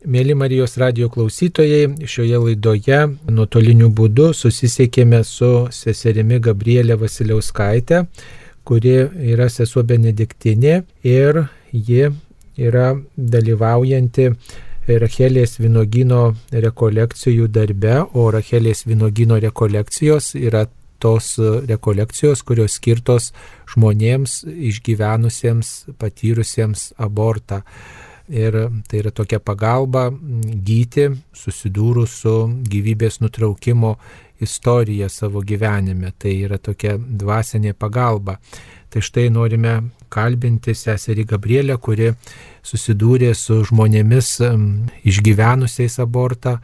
Mėly Marijos radio klausytojai, šioje laidoje nuotoliniu būdu susisiekėme su seserimi Gabrielė Vasiliauskaitė, kuri yra sesuo Benediktinė ir ji yra dalyvaujanti Rachelės vinogino rekolekcijų darbe, o Rachelės vinogino rekolekcijos yra tos rekolekcijos, kurios skirtos žmonėms išgyvenusiems, patyrusiems abortą. Ir tai yra tokia pagalba gyti, susidūrus su gyvybės nutraukimo istorija savo gyvenime. Tai yra tokia dvasinė pagalba. Tai štai norime kalbinti seserį Gabrielę, kuri susidūrė su žmonėmis išgyvenusiais abortą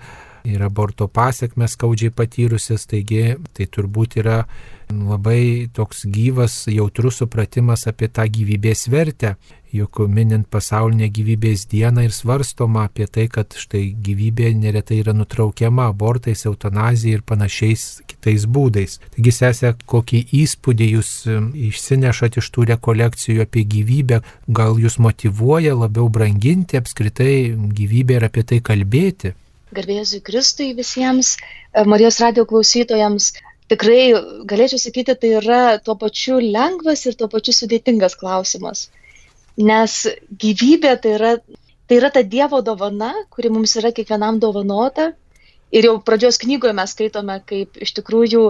ir aborto pasiekmes skaudžiai patyrusias, taigi tai turbūt yra labai toks gyvas, jautrus supratimas apie tą gyvybės vertę, juk minint pasaulinę gyvybės dieną ir svarstoma apie tai, kad štai gyvybė neretai yra nutraukiama abortais, eutanazija ir panašiais kitais būdais. Taigi, sesė, kokį įspūdį jūs išsinešat iš tų rekolekcijų apie gyvybę, gal jūs motivuoja labiau branginti apskritai gyvybę ir apie tai kalbėti? Garbėsiu Kristui visiems Marijos radio klausytojams tikrai galėčiau sakyti, tai yra tuo pačiu lengvas ir tuo pačiu sudėtingas klausimas. Nes gyvybė tai yra, tai yra ta Dievo dovana, kuri mums yra kiekvienam dovanota. Ir jau pradžios knygoje mes skaitome, kaip iš tikrųjų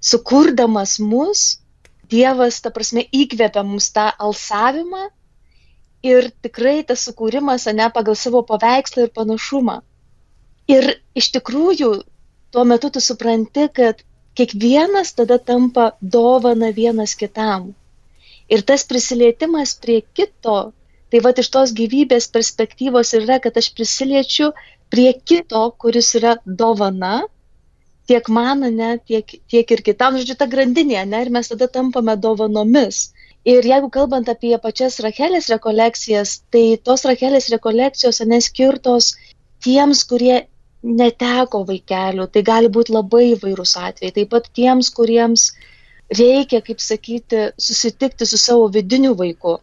sukurdamas mus, Dievas, ta prasme, įkvėpia mums tą alsavimą ir tikrai tas sukūrimas, ne pagal savo paveikslą ir panašumą. Ir iš tikrųjų, tuo metu tu supranti, kad kiekvienas tada tampa dovana vienas kitam. Ir tas prisilietimas prie kito, tai va iš tos gyvybės perspektyvos yra, kad aš prisiliečiu prie kito, kuris yra dovana, tiek man, ne, tiek, tiek ir kitam, žodžiu, ta grandinė, ne, ir mes tada tampame dovanomis. Ir jeigu kalbant apie pačias Rachelės rekolekcijas, tai tos Rachelės rekolekcijos neskirtos tiems, kurie neteko vaikelių, tai gali būti labai įvairūs atvejai. Taip pat tiems, kuriems reikia, kaip sakyti, susitikti su savo vidiniu vaiku.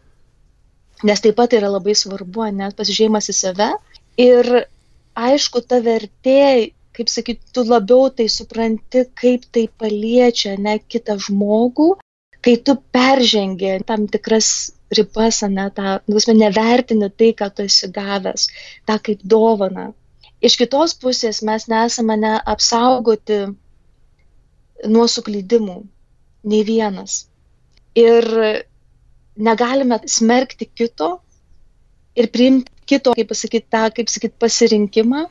Nes taip pat yra labai svarbu, net pasižiūrėjimas į save. Ir aišku, ta vertė, kaip sakyti, tu labiau tai supranti, kaip tai paliečia ne kitą žmogų, kai tu peržengi tam tikras ribas, ne, tą, nu, nevertini tai, ką tu esi gavęs, tą kaip dovana iš kitos pusės mes nesame neapsaugoti nuo suklydimų, nei vienas. Ir negalime smerkti kito ir priimti kito, kaip pasakyti, tą, kaip sakyti, pasirinkimą.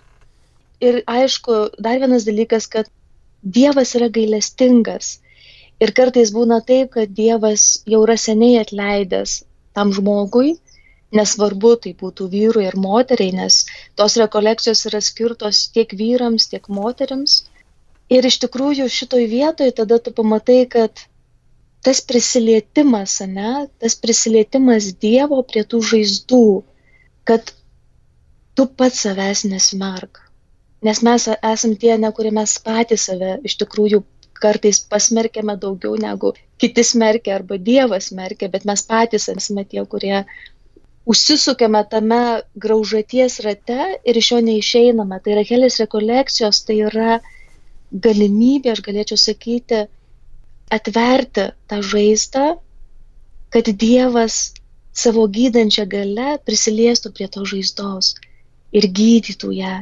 Ir aišku, dar vienas dalykas, kad Dievas yra gailestingas. Ir kartais būna taip, kad Dievas jau yra seniai atleidęs tam žmogui nesvarbu tai būtų vyrui ar moteriai, nes tos rekolekcijos yra skirtos tiek vyrams, tiek moteriams. Ir iš tikrųjų šitoj vietoje tada tu pamatai, kad tas prisilietimas, ne, tas prisilietimas Dievo prie tų žaizdų, kad tu pats savęs nesmerk. Nes mes esam tie, ne kurie mes patys save iš tikrųjų kartais pasmerkėme daugiau negu kiti smerkia arba Dievas smerkia, bet mes patys esame tie, kurie užsisukame tame graužaties rate ir iš jo neišeiname. Tai Rachelės rekolekcijos tai yra galimybė, aš galėčiau sakyti, atverti tą žaizdą, kad Dievas savo gydančią galę prisiliestų prie to žaizdos ir gydytų ją.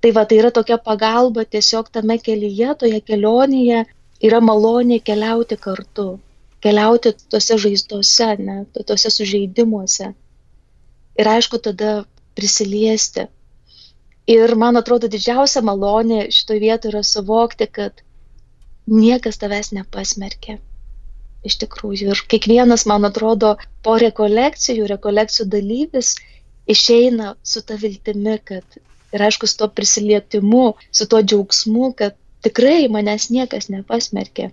Tai va, tai yra tokia pagalba tiesiog tame kelyje, toje kelionėje yra malonė keliauti kartu, keliauti tose žaizdose, ne, tose sužeidimuose ir aišku tada prisiliesti. Ir man atrodo didžiausia malonė šitoje vietoje yra suvokti, kad niekas tavęs nepasmerkė. Iš tikrųjų, ir kiekvienas, man atrodo, po rekolekcijų, rekolekcijų dalyvis išeina su ta viltimi, kad ir aišku, su to prisilietimu, su to džiaugsmu, kad tikrai manęs niekas nepasmerkė.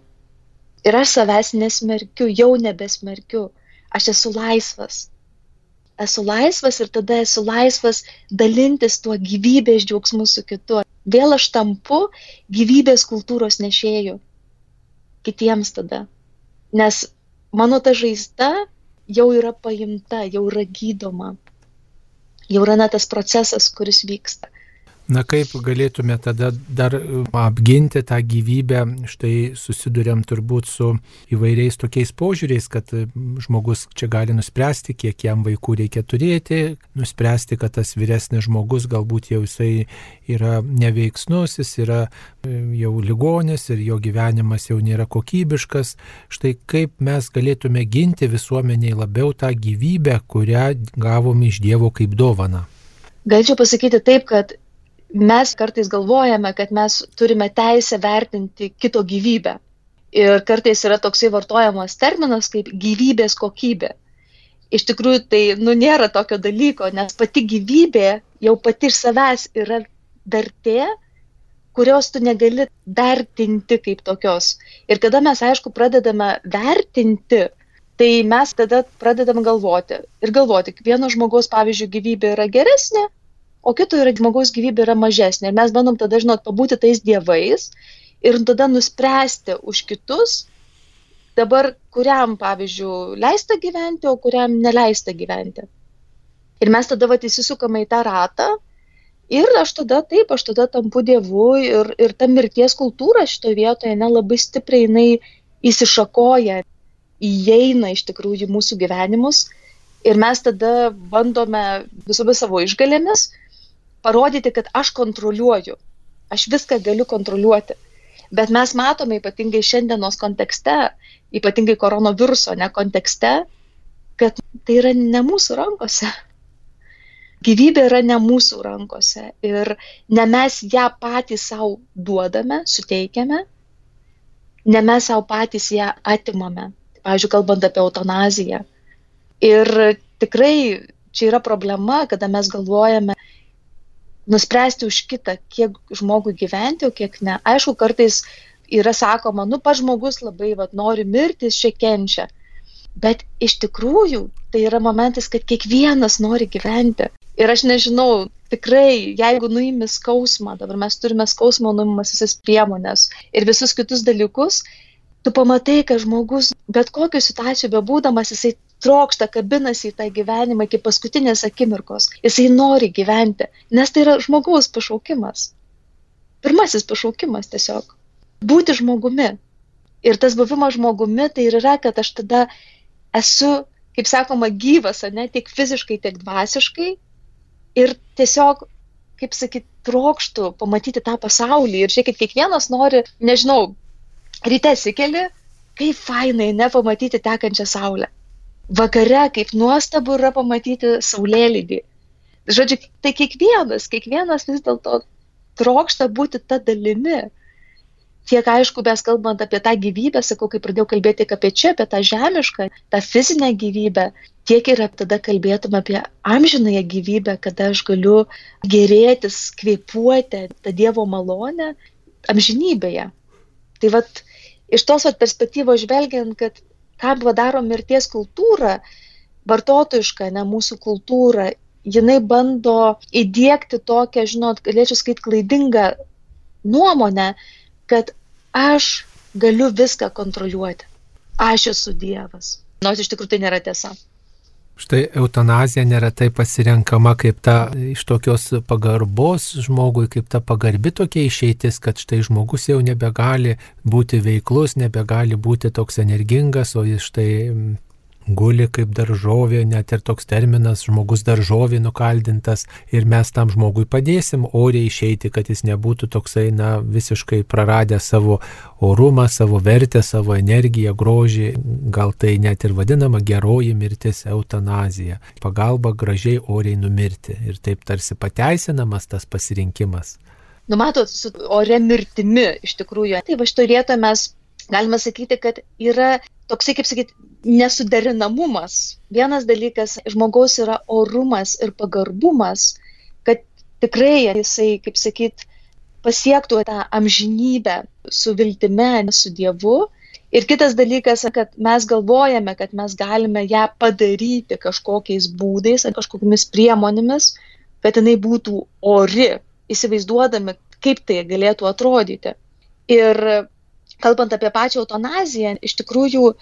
Ir aš savęs nesmerkiu, jau nebesmerkiu. Aš esu laisvas esu laisvas ir tada esu laisvas dalintis tuo gyvybės džiaugsmu su kitu. Vėl aš tampu gyvybės kultūros nešėjų kitiems tada. Nes mano ta žaizda jau yra paimta, jau yra gydoma. jau yra na tas procesas, kuris vyksta. Na kaip galėtume tada dar apginti tą gyvybę, štai susidurėm turbūt su įvairiais tokiais požiūriais, kad žmogus čia gali nuspręsti, kiek jam vaikų reikia turėti, nuspręsti, kad tas vyresnis žmogus galbūt jau jisai yra neveiksnus, jis yra e, jau ligonis ir jo gyvenimas jau nėra kokybiškas. Štai kaip mes galėtume ginti visuomeniai labiau tą gyvybę, kurią gavom iš Dievo kaip dovana. Galėčiau pasakyti taip, kad mes kartais galvojame, kad mes turime teisę vertinti kito gyvybę. Ir kartais yra toksai vartojamas terminas kaip gyvybės kokybė. Iš tikrųjų, tai nu, nėra tokio dalyko, nes pati gyvybė jau pati iš savęs yra vertė, kurios tu negali vertinti kaip tokios. Ir kada mes, aišku, pradedame vertinti, tai mes tada pradedam galvoti. Ir galvoti, vieno žmogaus, pavyzdžiui, gyvybė yra geresnė, o kito yra žmogaus gyvybė yra mažesnė. Ir mes bandom tada, žinot, pabūti tais dievais ir tada nuspręsti už kitus, dabar kuriam, pavyzdžiui, leista gyventi, o kuriam neleista gyventi. Ir mes tada vat įsisukame į tą ratą ir aš tada taip, aš tada tampu dievu ir, ir ta mirties kultūra šitoje vietoje nelabai stipriai jinai įsišakoja, įeina iš tikrųjų mūsų gyvenimus ir mes tada bandome visomis savo išgalėmis parodyti, kad aš kontroliuoju, aš viską galiu kontroliuoti. Bet mes matome ypatingai šiandienos kontekste, ypatingai koronaviruso ne kontekste, kad tai yra ne mūsų rankose. Gyvybė yra ne mūsų rankose ir ne mes ją patys savo duodame, suteikiame, ne mes savo patys ją atimame. Pavyzdžiui, kalbant apie eutanaziją. Ir tikrai čia yra problema, kada mes galvojame, nuspręsti už kitą, kiek žmogui gyventi, o kiek ne. Aišku, kartais yra sakoma, nu, pa žmogus labai vat, nori mirti, jis čia kenčia. Bet iš tikrųjų tai yra momentas, kad kiekvienas nori gyventi. Ir aš nežinau, tikrai, jeigu nuimi skausmą, dabar mes turime skausmo nuimamas visas priemonės ir visus kitus dalykus, tu pamatai, kad žmogus, bet kokiu situacijoje bebūdamas, jisai trokšta, kabinasi į tą gyvenimą iki paskutinės akimirkos. Jisai nori gyventi, nes tai yra žmogaus pašaukimas. Pirmasis pašaukimas tiesiog. Būti žmogumi. Ir tas buvimas žmogumi tai yra, kad aš tada esu, kaip sakoma, gyvas, ne tiek fiziškai, tiek dvasiškai. Ir tiesiog, kaip sakyt, trokštų pamatyti tą pasaulį. Ir žiūrėkit, kiekvienas nori, nežinau, ryte sikeli, kaip fainai nepamatyti tekančią saulę vakare kaip nuostabu yra pamatyti saulėlydį. Žodžiu, tai kiekvienas, kiekvienas vis dėlto trokšta būti ta dalimi. Tiek aišku, mes kalbant apie tą gyvybę, sakau, kai pradėjau kalbėti apie čia, apie tą žemišką, tą fizinę gyvybę, tiek ir tada kalbėtum apie amžinąją gyvybę, kada aš galiu gerėtis, kvėpuoti tą Dievo malonę amžinybėje. Tai vad, iš tos vat, perspektyvos žvelgiant, kad ką padaro mirties kultūra, vartotojiška, ne mūsų kultūra, jinai bando įdėkti tokią, žinot, galėčiau skaityti klaidingą nuomonę, kad aš galiu viską kontroliuoti. Aš esu Dievas. Nors iš tikrųjų tai nėra tiesa. Štai eutanazija neretai pasirenkama kaip ta iš tokios pagarbos žmogui, kaip ta pagarbi tokia išeitis, kad štai žmogus jau nebegali būti veiklus, nebegali būti toks energingas, o jis štai guli kaip daržovė, net ir toks terminas žmogus daržovė nukaldintas ir mes tam žmogui padėsim oriai išeiti, kad jis nebūtų toksai, na, visiškai praradęs savo orumą, savo vertę, savo energiją, grožį, gal tai net ir vadinama geroji mirtis, eutanazija, pagalba gražiai oriai numirti ir taip tarsi pateisinamas tas pasirinkimas. Numatot, su ore mirtimi iš tikrųjų. Tai va šitoje vietoje mes galime sakyti, kad yra toksai, kaip sakyti, nesuderinamumas. Vienas dalykas žmogaus yra orumas ir pagarbumas, kad tikrai jisai, kaip sakyt, pasiektų tą amžinybę su viltime, su Dievu. Ir kitas dalykas, kad mes galvojame, kad mes galime ją padaryti kažkokiais būdais, kažkokiamis priemonėmis, kad jinai būtų ori, įsivaizduodami, kaip tai galėtų atrodyti. Ir kalbant apie pačią eutanaziją, iš tikrųjų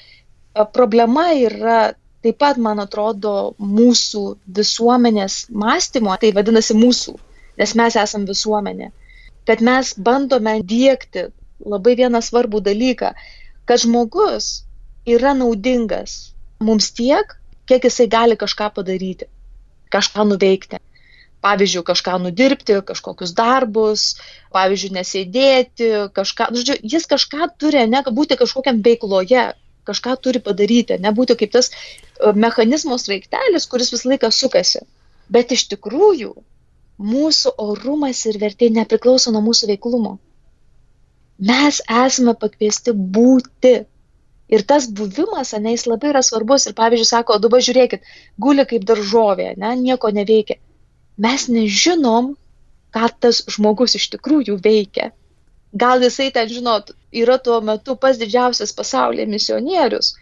problema yra taip pat, man atrodo, mūsų visuomenės mąstymo, tai vadinasi mūsų, nes mes esame visuomenė, kad mes bandome dėkti labai vieną svarbų dalyką, kad žmogus yra naudingas mums tiek, kiek jisai gali kažką padaryti, kažką nuveikti. Pavyzdžiui, kažką nudirbti, kažkokius darbus, pavyzdžiui, nesėdėti, kažką, žodžiu, jis kažką turi, ne būti kažkokiam veikloje, kažką turi padaryti, nebūti kaip tas e, mechanizmo sraigtelis, kuris visą laiką sukasi. Bet iš tikrųjų mūsų orumas ir vertė nepriklauso nuo mūsų veiklumo. Mes esame pakviesti būti. Ir tas buvimas, ne, jis labai yra svarbus. Ir pavyzdžiui, sako, dabar žiūrėkit, guli kaip daržovė, ne, nieko neveikia mes nežinom, ką tas žmogus iš tikrųjų veikia. Gal jisai ten, žinot, yra tuo metu pas didžiausias pasaulyje misionierius,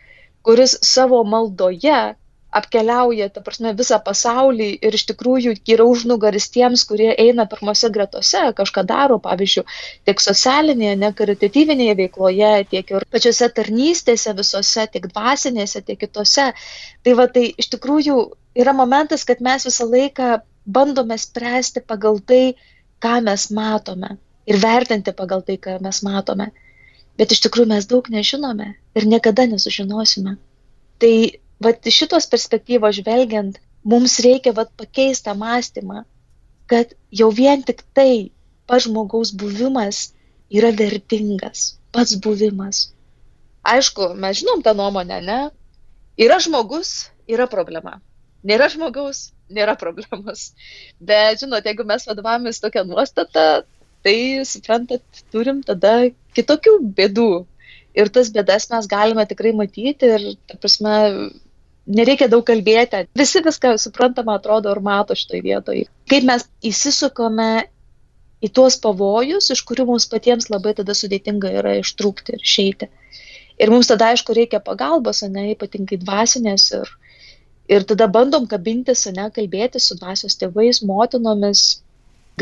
kuris savo maldoje apkeliauja, ta prasme, visą pasaulį ir iš tikrųjų yra užnugaris tiems, kurie eina pirmose gretose, kažką daro, pavyzdžiui, tiek socialinėje, nekaritatyvinėje veikloje, tiek ir pačiose tarnystėse visose, tiek dvasinėse, tiek kitose. Tai va, tai iš tikrųjų yra momentas, kad mes visą laiką bandome spręsti pagal tai, ką mes matome ir vertinti pagal tai, ką mes matome. Bet iš tikrųjų mes daug nežinome ir niekada nesužinosime. Tai vat, šitos perspektyvos žvelgiant, mums reikia vat, pakeisti mąstymą, kad jau vien tik tai pats žmogaus buvimas yra vertingas, pats buvimas. Aišku, mes žinom tą nuomonę, ne? Yra žmogus, yra problema. Nėra žmogaus, nėra problemos. Bet, žinot, jeigu mes vadovavomės tokią nuostatą, tai, suprantat, turim tada kitokių bėdų. Ir tas bėdas mes galime tikrai matyti ir, ta prasme, nereikia daug kalbėti. Visi viską suprantama atrodo ir mato šitoje vietoje. Kaip mes įsisukome į tuos pavojus, iš kurių mums patiems labai tada sudėtinga yra ištrūkti ir išeiti. Ir mums tada, aišku, reikia pagalbos, ne, ypatingai dvasinės ir, Ir tada bandom kabintis, ne, kalbėti su dvasios tėvais, motinomis,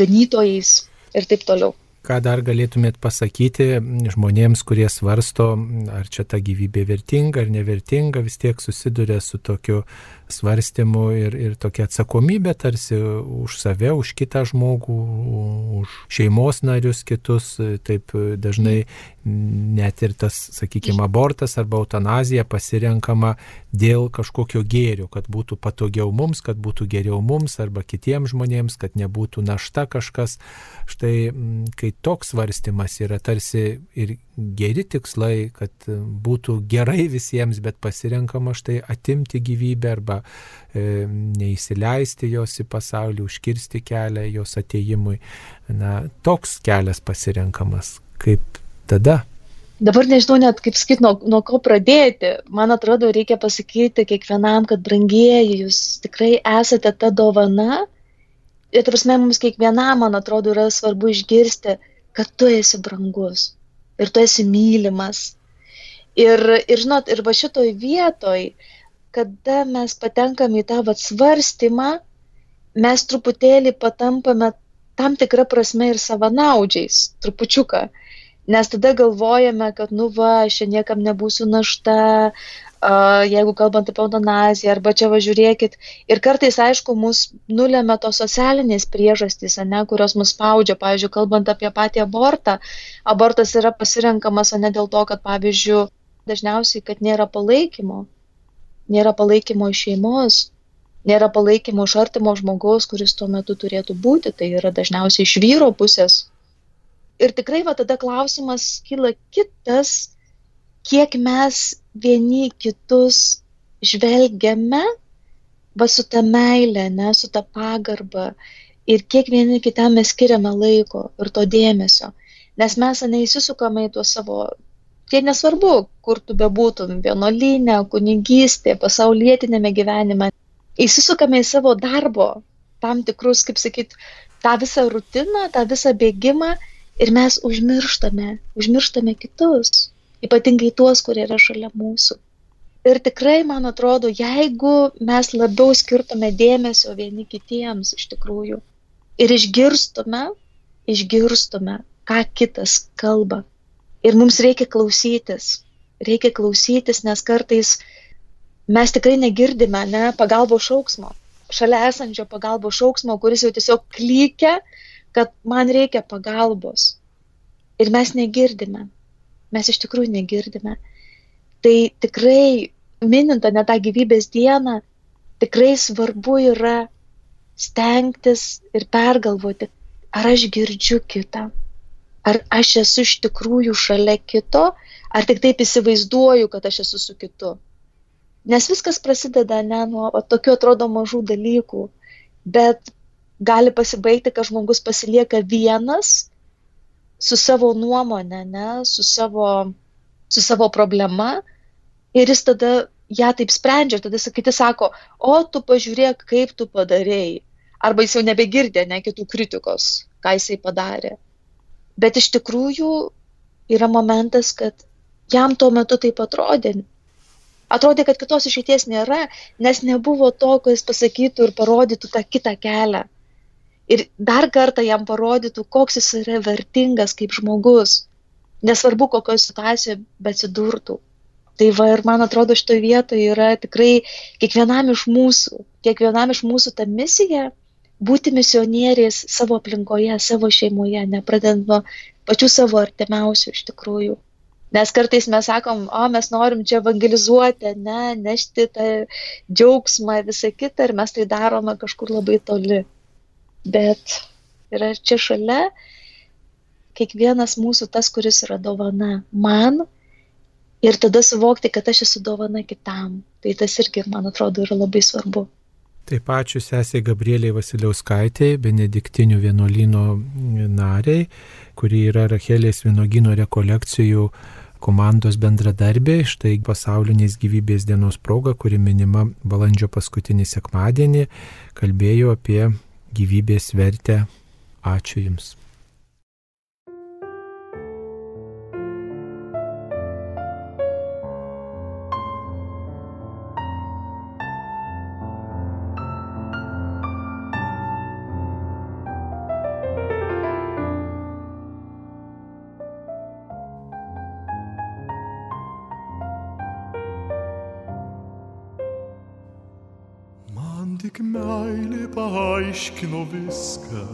ganytojais ir taip toliau. Ką dar galėtumėt pasakyti žmonėms, kurie svarsto, ar čia ta gyvybė vertinga ar nevertinga, vis tiek susiduria su tokiu svarstymu ir, ir tokia atsakomybė tarsi už save, už kitą žmogų, už šeimos narius kitus, taip dažnai net ir tas, sakykime, abortas arba eutanazija pasirenkama dėl kažkokio gėrio, kad būtų patogiau mums, kad būtų geriau mums arba kitiems žmonėms, kad nebūtų našta kažkas. Štai, kai toks svarstymas yra tarsi ir geri tikslai, kad būtų gerai visiems, bet pasirenkama štai atimti gyvybę arba e, neįsileisti jos į pasaulį, užkirsti kelią jos ateimui. Na, toks kelias pasirenkamas. Kaip tada? Dabar nežinau net kaip sakyti, nuo, nuo ko pradėti. Man atrodo, reikia pasakyti kiekvienam, kad brangieji, jūs tikrai esate ta dovana. Ir tarsi mums kiekvienam, man atrodo, yra svarbu išgirsti, kad tu esi brangus ir tu esi mylimas. Ir, ir žinot, ir va šitoj vietoj, kada mes patenkam į tą svarstymą, mes truputėlį patampame tam tikrą prasme ir savanaudžiais, trupučiuką. Nes tada galvojame, kad, nu va, aš čia niekam nebūsiu našta, jeigu kalbant apie eutanaziją, arba čia važiuokit. Ir kartais, aišku, mus nulėmė tos socialinės priežastys, ne, kurios mus spaudžia. Pavyzdžiui, kalbant apie patį abortą, abortas yra pasirenkamas ne dėl to, kad, pavyzdžiui, dažniausiai, kad nėra palaikymo, nėra palaikymo iš šeimos, nėra palaikymo iš artimo žmogaus, kuris tuo metu turėtų būti, tai yra dažniausiai iš vyro pusės. Ir tikrai va tada klausimas kyla kitas, kiek mes vieni kitus žvelgiame, va su ta meilė, ne, su ta pagarba ir kiek vieni kitam mes skiriame laiko ir to dėmesio. Nes mes neįsisukame į tuos savo, tai nesvarbu, kur tu bebūtum, vienolinė, kunigystė, pasaulietinėme gyvenime, įsisukame į savo darbo tam tikrus, kaip sakyt, tą visą rutiną, tą visą bėgimą ir mes užmirštame, užmirštame kitus ypatingai tuos, kurie yra šalia mūsų. Ir tikrai, man atrodo, jeigu mes labiau skirtume dėmesio vieni kitiems iš tikrųjų ir išgirstume, išgirstume, ką kitas kalba. Ir mums reikia klausytis, reikia klausytis, nes kartais mes tikrai negirdime ne, pagalbos šauksmo, šalia esančio pagalbos šauksmo, kuris jau tiesiog klykia, kad man reikia pagalbos. Ir mes negirdime. Mes iš tikrųjų negirdime. Tai tikrai, minint tą gyvybės dieną, tikrai svarbu yra stengtis ir pergalvoti, ar aš girdžiu kitą, ar aš esu iš tikrųjų šalia kito, ar tik taip įsivaizduoju, kad aš esu su kitu. Nes viskas prasideda ne nuo tokių atrodo mažų dalykų, bet gali pasibaigti, kad žmogus pasilieka vienas su savo nuomonė, ne, su savo, su savo problema ir jis tada ją taip sprendžia, tada kiti sako, o tu pažiūrėk, kaip tu padarėjai. Arba jis jau nebegirdė ne kitų kritikos, ką jisai padarė. Bet iš tikrųjų yra momentas, kad jam tuo metu taip atrodė, Atrodė, kad kitos išeities nėra, nes nebuvo to, jis pasakytų ir parodytų tą kitą kelią. Ir dar kartą jam parodytų, koks jis yra vertingas kaip žmogus. Nesvarbu, kokioje situacijoje besidurtų. Tai va ir man atrodo šitoje vietoje yra tikrai kiekvienam iš mūsų, kiekvienam iš mūsų ta misija būti misionieriais savo aplinkoje, savo šeimoje, nepradedant nuo pačių savo artimiausių iš tikrųjų. Nes kartais mes sakom, o mes norim čia evangelizuoti, ne, nešti tą džiaugsmą, visą kitą ir mes tai darome kažkur labai toli. Bet yra čia šalia kiekvienas mūsų tas, kuris yra dovana man ir tada suvokti, kad aš esu dovana kitam. Tai tas irgi, man atrodo, yra labai svarbu. Taip ačiū sesiai Gabrieliai Vasiliauskaitė, Benediktinių vienuolino nariai, kuri yra Rachelės vienuolino rekolekcijų komandos bendradarbė, štai pasaulinės gyvybės dienos proga, kuri minima balandžio paskutinį sekmadienį, kalbėjo apie gyvybės vertę. Ačiū Jums. Meilė paaiškino viską,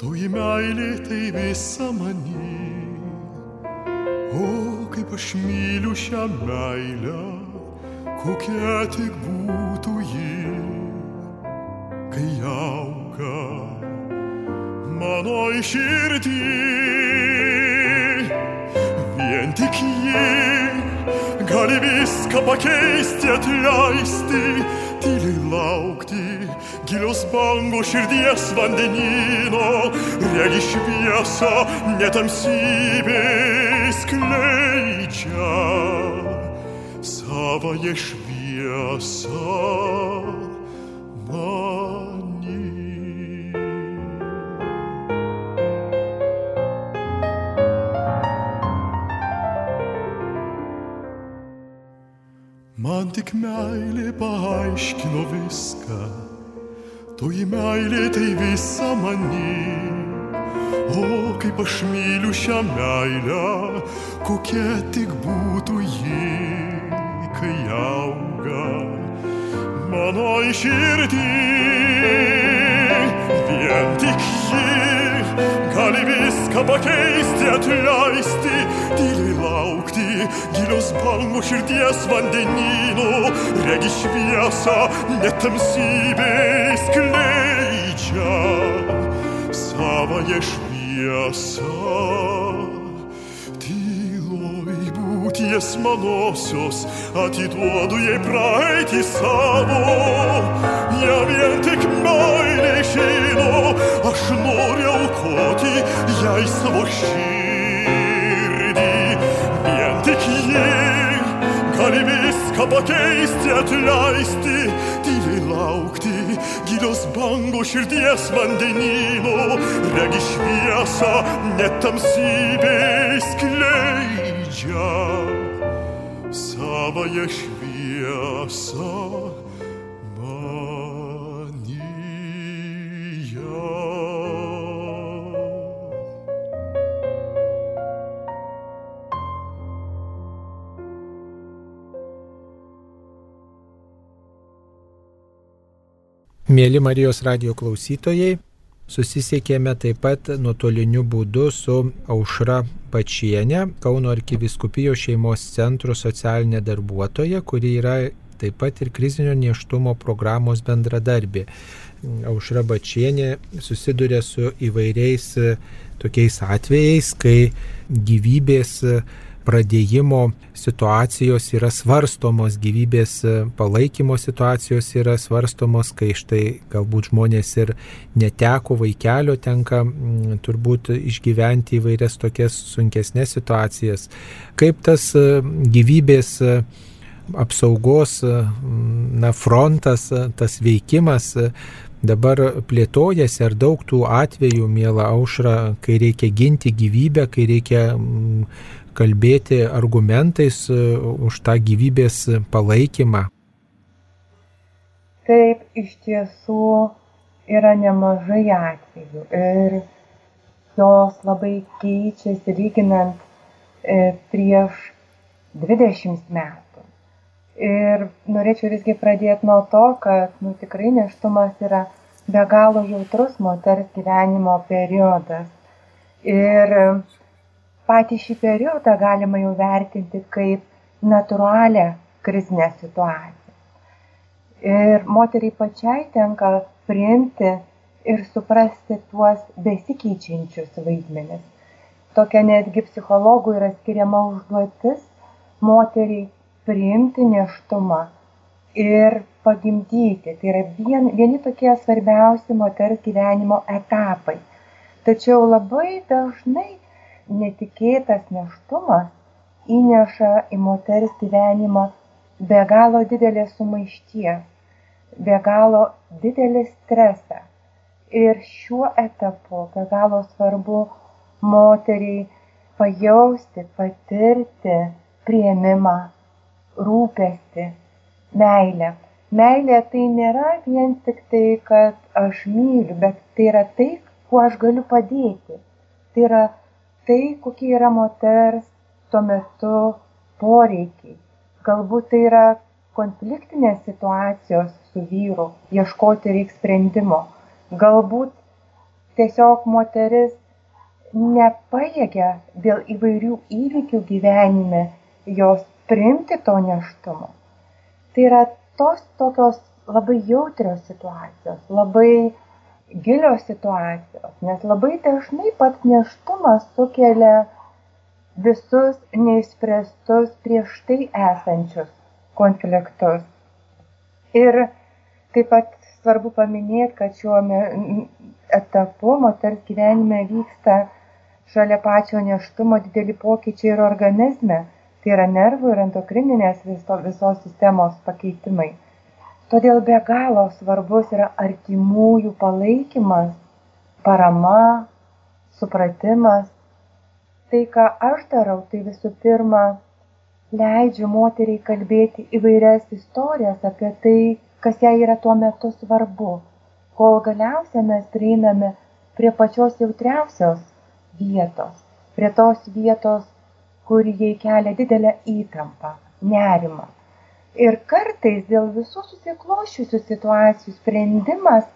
toji meilė tai visa mani. O kaip aš myliu šią meilę, kokia tik būtų ji, kai auga mano iširdį. Vien tik ji gali viską pakeisti, atleisti tyliai laukti gilios bangos širdies vandenino, regi šviesą netamsybės kleidžia savoje šviesą. Toji meilė tai visa mani. O kaip aš myliu šią meilę, kokia tik būtų ji, kai auga mano iširdį. Vien tik ji gali viską pakeisti, atleisti, tyliai laukti, gilios bangos širdies vandenynų, regi šviesą, netamsybės kleidžia savoje šviesą. Tyloj būties manosios, atiduodu jai praeitį savo, ją vien tik meilė žino, aš noriu aukoti jai savo širdį. Gali viską pakeisti, atleisti, tyliai laukti, gilios bangos širdies vandenino, regi šviesą, netamsybės kleidžia savoje šviesą. Mėly Marijos radio klausytojai, susisiekėme taip pat nuotoliniu būdu su Aušra Pačienė, Kauno arkiviskupijos šeimos centro socialinė darbuotoja, kuri yra taip pat ir krizinio neštumo programos bendradarbė. Aušra Bačienė susiduria su įvairiais tokiais atvejais, kai gyvybės pradėjimo situacijos yra svarstomos, gyvybės palaikymo situacijos yra svarstomos, kai štai galbūt žmonės ir neteko vaikelio, tenka m, turbūt išgyventi įvairias tokias sunkesnės situacijas. Kaip tas gyvybės apsaugos na, frontas, tas veikimas dabar plėtojasi, ar daug tų atvejų, mėla aušra, kai reikia ginti gyvybę, kai reikia kalbėti argumentais e, už tą gyvybės palaikymą? Taip, iš tiesų yra nemažai atvejų ir jos labai keičiasi lyginant e, prieš 20 metų. Ir norėčiau visgi pradėti nuo to, kad nu, tikrai neštumas yra be galo jautrus moters gyvenimo periodas. Ir patį šį periodą galima jau vertinti kaip natūralią krizinę situaciją. Ir moteriai pačiai tenka priimti ir suprasti tuos besikeičiančius vaidmenis. Tokia netgi psichologų yra skiriama užduotis moteriai priimti neštumą ir pagimdyti. Tai yra vien, vieni tokie svarbiausi moters gyvenimo etapai. Tačiau labai dažnai netikėtas neštumas įneša į moters gyvenimą be galo didelės sumaišties, be galo didelį stresą. Ir šiuo etapu be galo svarbu moteriai pajausti, patirti prieimimą, rūpestį, meilę. Meilė tai nėra vien tik tai, kad aš myliu, bet tai yra tai, kuo aš galiu padėti. Tai yra tai, kokie yra moters tuo metu poreikiai. Galbūt tai yra konfliktinės situacijos su vyru, ieškoti reikia sprendimo. Galbūt tiesiog moteris nepaėgia dėl įvairių įvykių gyvenime jos priimti to neštumo. Tai yra tos tokios labai jautrios situacijos, labai gilios situacijos, nes labai dažnai pats neštumas sukelia visus neįspręstus prieš tai esančius konfliktus. Ir taip pat svarbu paminėti, kad šiuo etapu moters gyvenime vyksta šalia pačio neštumo dideli pokyčiai ir organizme, tai yra nervų ir endokrininės viso, visos sistemos pakeitimai. Todėl be galo svarbus yra artimųjų palaikymas, parama, supratimas. Tai, ką aš darau, tai visų pirma, leidžiu moteriai kalbėti įvairias istorijas apie tai, kas jai yra tuo metu svarbu, kol galiausiai mes prieiname prie pačios jautriausios vietos, prie tos vietos, kur jai kelia didelę įtampą, nerimą. Ir kartais dėl visų susiklošiusių situacijų sprendimas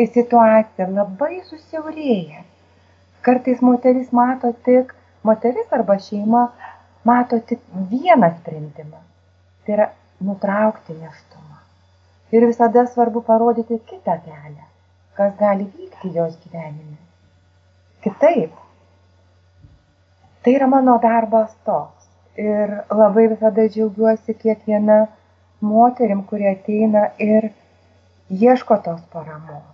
į situaciją labai susiaurėja. Kartais moteris mato tik, moteris arba šeima mato tik vieną sprendimą. Tai yra nutraukti neštumą. Ir visada svarbu parodyti kitą kelią, kas gali vykti jos gyvenime. Kitaip. Tai yra mano darbas toks. Ir labai visada džiaugiuosi kiekviena moterim, kurie ateina ir ieško tos paramos.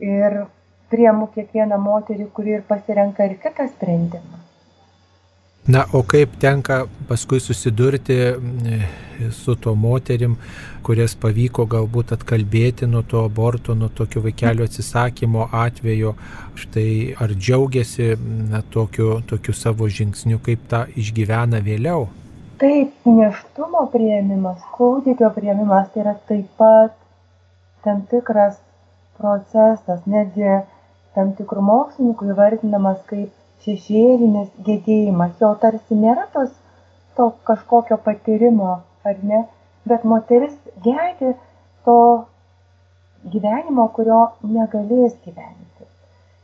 Ir priemu kiekvieną moterį, kuri ir pasirenka ir kitą sprendimą. Na, o kaip tenka paskui susidurti mm, su to moterim, kurias pavyko galbūt atkalbėti nuo to aborto, nuo tokio vaikelio atsisakymo atvejo, štai ar džiaugiasi na, tokiu, tokiu savo žingsniu, kaip tą išgyvena vėliau? Taip nėštumo priėmimas kūdikio priėmimas tai yra taip pat tam tikras procesas netgi tam tikrų mokslininkų įvardinamas kaip šešėlinis gedėjimas jo tarsi nėra tos to kažkokio patyrimo ar ne bet moteris gedi to gyvenimo, kurio negalės gyventi.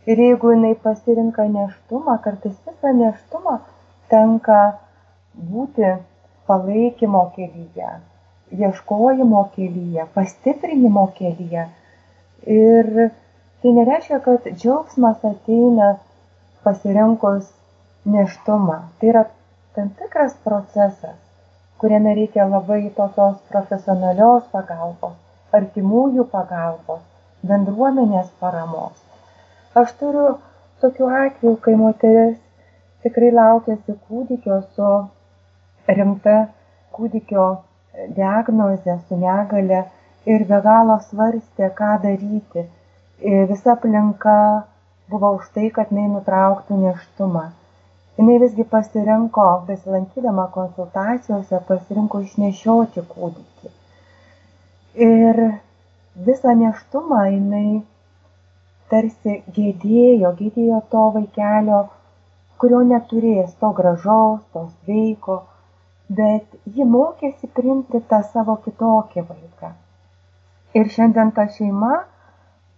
Ir jeigu jinai pasirinka neštumą, kartais visą neštumą tenka būti palaikymo kelyje, ieškojimo kelyje, pastiprinimo kelyje. Ir tai nereiškia, kad džiaugsmas ateina pasirinkus neštumą. Tai yra tam tikras procesas, kuriame reikia labai tokios profesionalios pagalbos, artimųjų pagalbos, bendruomenės paramos. Aš turiu tokių atvejų, kai moteris tikrai laukėsi kūdikio su rimta kūdikio diagnozė, su negale ir be galo svarstė, ką daryti. Visa aplinka buvo už tai, kad jinai nutrauktų neštumą jinai visgi pasirinko besilankydama konsultacijose pasirinko išnešioti kūdikį ir visą nėštumą jinai tarsi gėdėjo gėdėjo to vaikelio kurio neturės to gražaus to sveiko bet ji mokėsi priimti tą savo kitokį vaiką ir šiandien ta šeima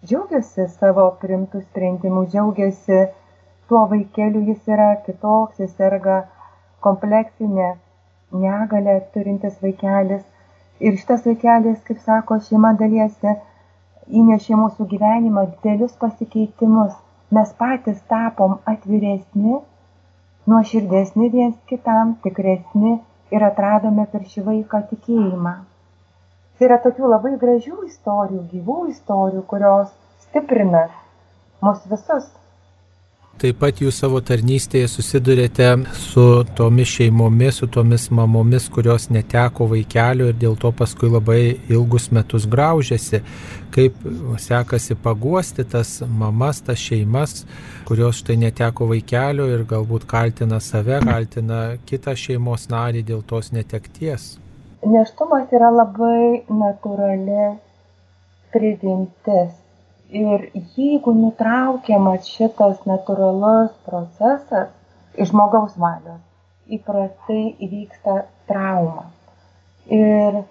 džiaugiasi savo priimtų sprendimų džiaugiasi tuo vaikeliu jis yra kitoks, jis serga kompleksinė negalė turintis vaikelis. Ir šitas vaikelis, kaip sako, šeima dalyjasi įnešė mūsų gyvenimą didelius pasikeitimus. Mes patys tapom atviresni, nuoširdesni viens kitam, tikresni ir atradome per šį vaiką tikėjimą. Tai yra tokių labai gražių istorijų, gyvų istorijų, kurios stiprina mus visus. Taip pat jūs savo tarnystėje susidurėte su tomis šeimomis, su tomis mamomis, kurios neteko vaikelio ir dėl to paskui labai ilgus metus graužėsi. Kaip sekasi paguosti tas mamas, tas šeimas, kurios štai neteko vaikelio ir galbūt kaltina save, kaltina kitą šeimos narį dėl tos netekties. Neštumas yra labai natūrali prigimtis ir jeigu nutraukiamas šitas natūralus procesas iš žmogaus valios, įprastai įvyksta trauma. Ir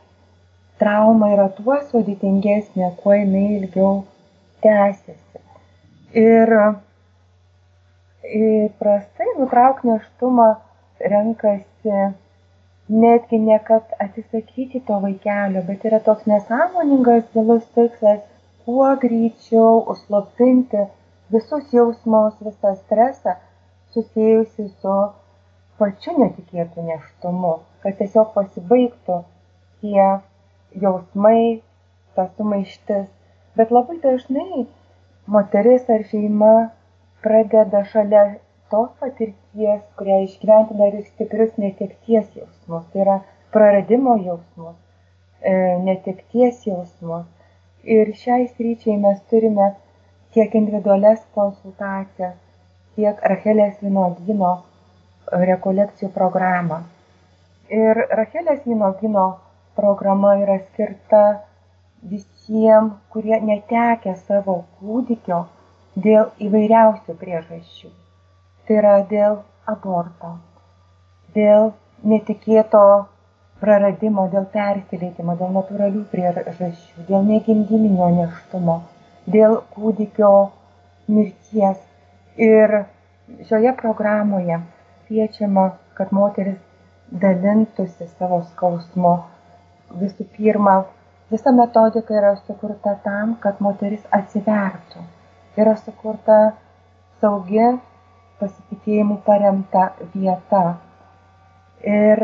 trauma yra tuo sudėtingesnė, kuo jinai ilgiau tęsiasi. Ir įprastai nutrauk neštumą renkasi netgi ne kad atsisakyti to vaikelio, bet yra toks nesąmoningas gilus tikslas kuo greičiau užslopinti visus jausmus, visą stresą susijusi su pačiu netikėtu neštumu, kad tiesiog pasibaigtų tie jausmai, ta sumaištis. Bet labai dažnai moteris ar šeima pradeda šalia tos patirties, kurią išgyventi dar ir stiprius netekties jausmus, tai yra praradimo jausmus, e, netekties jausmus. Ir šiai sryčiai mes turime tiek individualias konsultacijas, tiek Rachelės Vinogino rekolekcijų programą. Ir Rachelės Vinogino programa yra skirta visiems, kurie netekia savo kūdikio dėl įvairiausių priežasčių. Tai yra dėl aborto, dėl netikėto praradimo, dėl persileidimo, dėl natūralių priežasčių, dėl negimdyminio neštumo, dėl kūdikio mirties. Ir šioje programoje kviečiama, kad moteris dalintųsi savo skausmu. Visų pirma, visa metodika yra sukurta tam, kad moteris atsivertų. Yra sukurta saugi, pasitikėjimų paremta vieta. Ir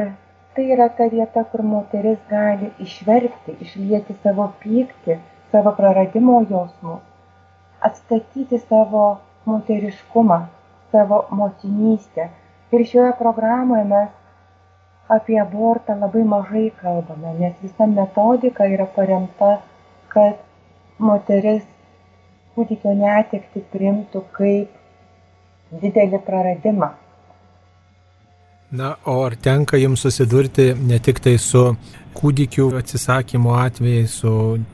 tai yra ta vieta, kur moteris gali išverkti, išlieti savo pyktį, savo praradimo jausmus, atstatyti savo moteriškumą, savo motinystę. Ir šioje programoje mes apie abortą labai mažai kalbame, nes visa metodika yra paremta, kad moteris kūdikio netekti primtų kaip didelį praradimą. Na, o ar tenka jums susidurti ne tik tai su kūdikių atsisakymo atvejais, su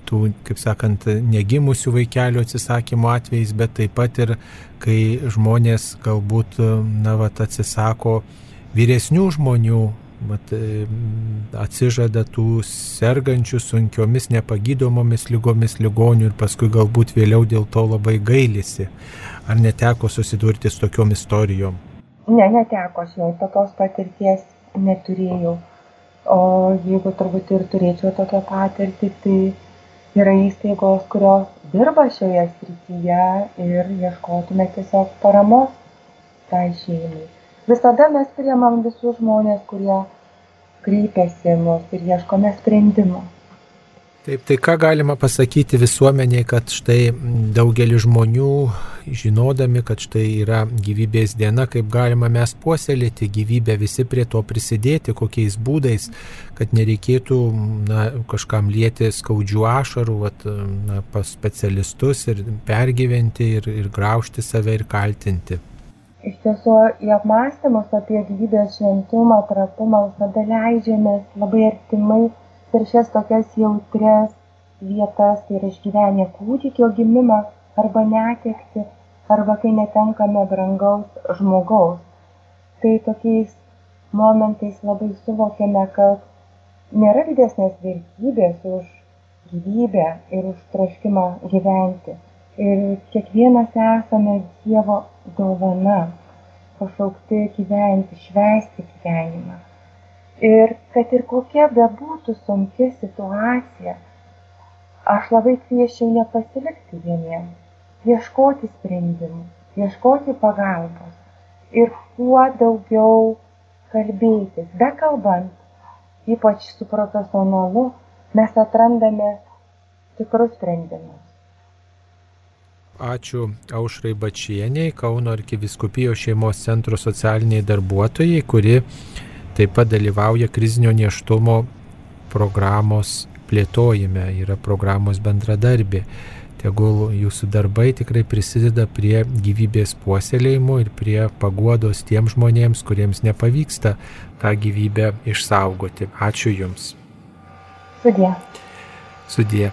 tų, kaip sakant, negimusių vaikelių atsisakymo atvejais, bet taip pat ir kai žmonės galbūt, na, vat, atsisako vyresnių žmonių mat, e, atsižada tų sergančių sunkiomis nepagydomomis lygomis ligonių ir paskui galbūt vėliau dėl to labai gailisi. Ar neteko susidurti su tokiom istorijom? Ne, neteko, aš jau tokios patirties neturėjau. O jeigu turbūt ir turėčiau tokią patirtį, tai yra įstaigos, kurios dirba šioje srityje ir ieškotume tiesiog paramos tai šeimai. Visada mes priemam visus žmonės, kurie kreipiasi mus ir ieškome sprendimo. Taip, tai ką galima pasakyti visuomeniai, kad štai daugelis žmonių, žinodami, kad štai yra gyvybės diena, kaip galima mes puoselėti gyvybę, visi prie to prisidėti, kokiais būdais, kad nereikėtų na, kažkam lieti skaudžių ašarų vat, na, pas specialistus ir pergyventi ir, ir graužti save ir kaltinti. Iš tiesų, į apmąstymus apie gyvybės šventumą, trapumą visada leidžiamės labai artimai per šias tokias jautrias vietas tai yra išgyvenę kūdikio gimimą arba netekti, arba kai netenkame brangaus žmogaus. Tai tokiais momentais labai suvokiame, kad nėra didesnės vertybės už gyvybę ir už troškimą gyventi. Ir kiekvienas esame Dievo dovana, pašaukti gyventi, švesti gyvenimą. Ir kad ir kokia bebūtų sunki situacija, aš labai kviečiau nepasilikti vieniems, ieškoti sprendimų, ieškoti pagalbos ir kuo daugiau kalbėtis. Be kalbant, ypač su profesionalu, mes atrandame tikrus sprendimus. Ačiū Aušrai Bačieniai, Kauno arkiviskupijos šeimos centro socialiniai darbuotojai, kuri taip pat dalyvauja krizinio neštumo programos plėtojime, yra programos bendradarbė. Tegul jūsų darbai tikrai prisideda prie gyvybės puoselėjimo ir prie paguodos tiem žmonėms, kuriems nepavyksta tą gyvybę išsaugoti. Ačiū Jums. Sudė. Sudė.